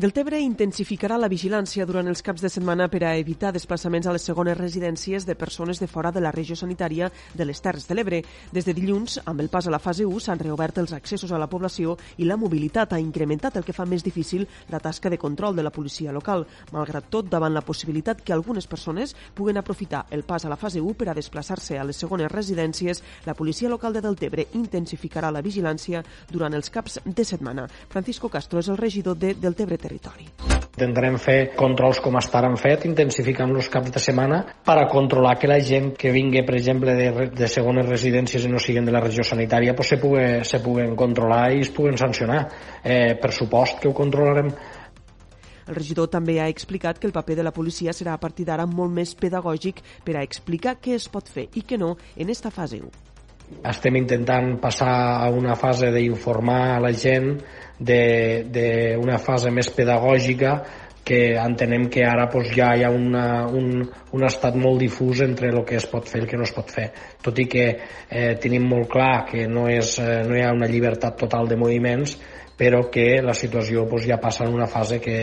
Deltebre intensificarà la vigilància durant els caps de setmana per a evitar desplaçaments a les segones residències de persones de fora de la regió sanitària de les Terres de l'Ebre. Des de dilluns, amb el pas a la fase 1, s'han reobert els accessos a la població i la mobilitat ha incrementat el que fa més difícil la tasca de control de la policia local. Malgrat tot, davant la possibilitat que algunes persones puguen aprofitar el pas a la fase 1 per a desplaçar-se a les segones residències, la policia local de Deltebre intensificarà la vigilància durant els caps de setmana. Francisco Castro és el regidor de Deltebre territori. Intentarem fer controls com estar han fet, intensificant els caps de setmana per a controlar que la gent que vingui, per exemple, de, de segones residències i no siguin de la regió sanitària, pues, se, pugui, se puguen controlar i es puguen sancionar. Eh, per supost que ho controlarem el regidor també ha explicat que el paper de la policia serà a partir d'ara molt més pedagògic per a explicar què es pot fer i què no en esta fase 1 estem intentant passar a una fase d'informar a la gent d'una fase més pedagògica que entenem que ara pues, ja hi ha una, un, un estat molt difús entre el que es pot fer i el que no es pot fer. Tot i que eh, tenim molt clar que no, és, eh, no hi ha una llibertat total de moviments, però que la situació pues, ja passa en una fase que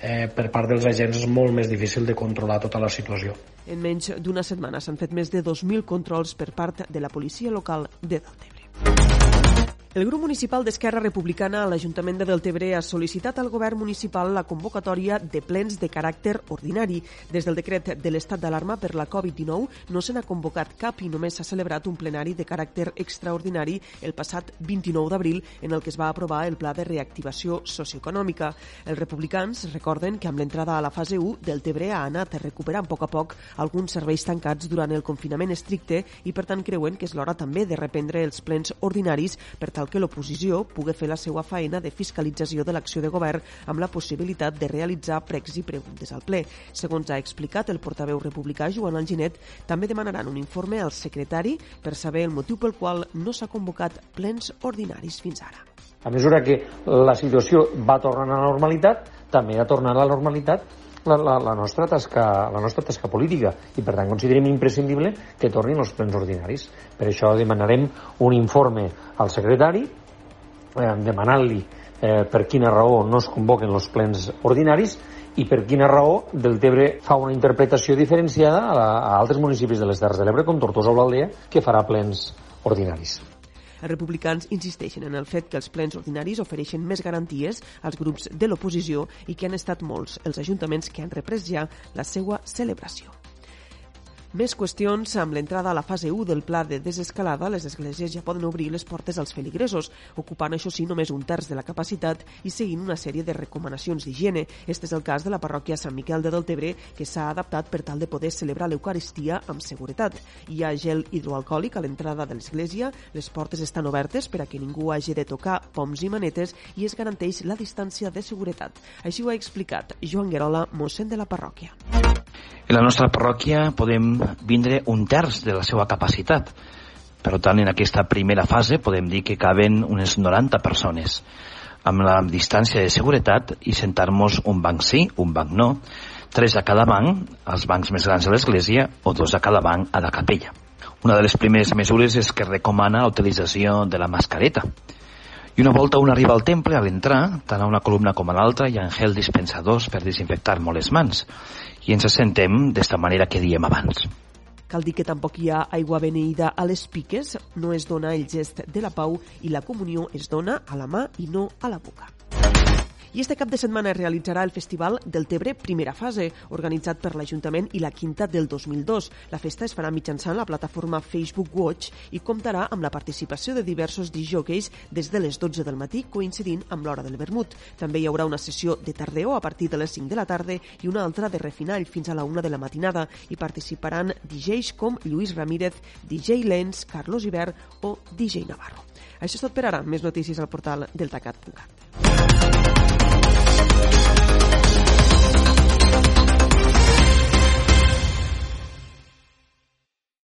eh, per part dels agents és molt més difícil de controlar tota la situació. En menys d'una setmana s'han fet més de 2.000 controls per part de la policia local de Deltebre. El grup municipal d'Esquerra Republicana a l'Ajuntament de Deltebre ha sol·licitat al govern municipal la convocatòria de plens de caràcter ordinari. Des del decret de l'estat d'alarma per la Covid-19 no se n'ha convocat cap i només s'ha celebrat un plenari de caràcter extraordinari el passat 29 d'abril en el que es va aprovar el pla de reactivació socioeconòmica. Els republicans recorden que amb l'entrada a la fase 1 Deltebre ha anat recuperant a poc a poc alguns serveis tancats durant el confinament estricte i per tant creuen que és l'hora també de reprendre els plens ordinaris per que l'oposició pugui fer la seva feina de fiscalització de l'acció de govern amb la possibilitat de realitzar pregs i preguntes al ple. Segons ha explicat el portaveu republicà Joan Alginet, també demanaran un informe al secretari per saber el motiu pel qual no s'ha convocat plens ordinaris fins ara. A mesura que la situació va tornant a la normalitat, també ha tornat a la normalitat la, la, la, nostra tasca, la nostra tasca política i per tant considerem imprescindible que tornin els plens ordinaris. Per això demanarem un informe al secretari eh, demanant-li eh, per quina raó no es convoquen els plens ordinaris i per quina raó del Tebre fa una interpretació diferenciada a, a altres municipis de les Terres de l'Ebre com Tortosa o l'Aldea que farà plens ordinaris. Els republicans insisteixen en el fet que els plens ordinaris ofereixen més garanties als grups de l'oposició i que han estat molts els ajuntaments que han reprès ja la seva celebració. Més qüestions amb l'entrada a la fase 1 del pla de desescalada, les esglésies ja poden obrir les portes als feligresos, ocupant això sí només un terç de la capacitat i seguint una sèrie de recomanacions d'higiene. Este és el cas de la parròquia Sant Miquel de Deltebre, que s'ha adaptat per tal de poder celebrar l'Eucaristia amb seguretat. Hi ha gel hidroalcohòlic a l'entrada de l'església, les portes estan obertes per a que ningú hagi de tocar poms i manetes i es garanteix la distància de seguretat. Així ho ha explicat Joan Guerola, mossèn de la parròquia. En la nostra parròquia podem vindre un terç de la seva capacitat. Per tant, en aquesta primera fase podem dir que caben unes 90 persones amb la distància de seguretat i sentar-nos un banc sí, un banc no, tres a cada banc, als bancs més grans de l'església, o dos a cada banc a la capella. Una de les primeres mesures és que recomana la utilització de la mascareta. Una volta un arriba al temple, a l'entrar, tant a una columna com a l'altra, hi ha gel dispensadors per desinfectar molt les mans i ens assentem d'esta manera que diem abans. Cal dir que tampoc hi ha aigua beneïda a les piques, no es dona el gest de la pau i la comunió es dona a la mà i no a la boca. I este cap de setmana es realitzarà el Festival del Tebre Primera Fase, organitzat per l'Ajuntament i la Quinta del 2002. La festa es farà mitjançant la plataforma Facebook Watch i comptarà amb la participació de diversos disjòqueis des de les 12 del matí, coincidint amb l'hora del vermut. També hi haurà una sessió de tardeo a partir de les 5 de la tarda i una altra de refinall fins a la 1 de la matinada. Hi participaran DJs com Lluís Ramírez, DJ Lens, Carlos Iber o DJ Navarro. Això és tot per ara. Més notícies al portal deltacat.cat.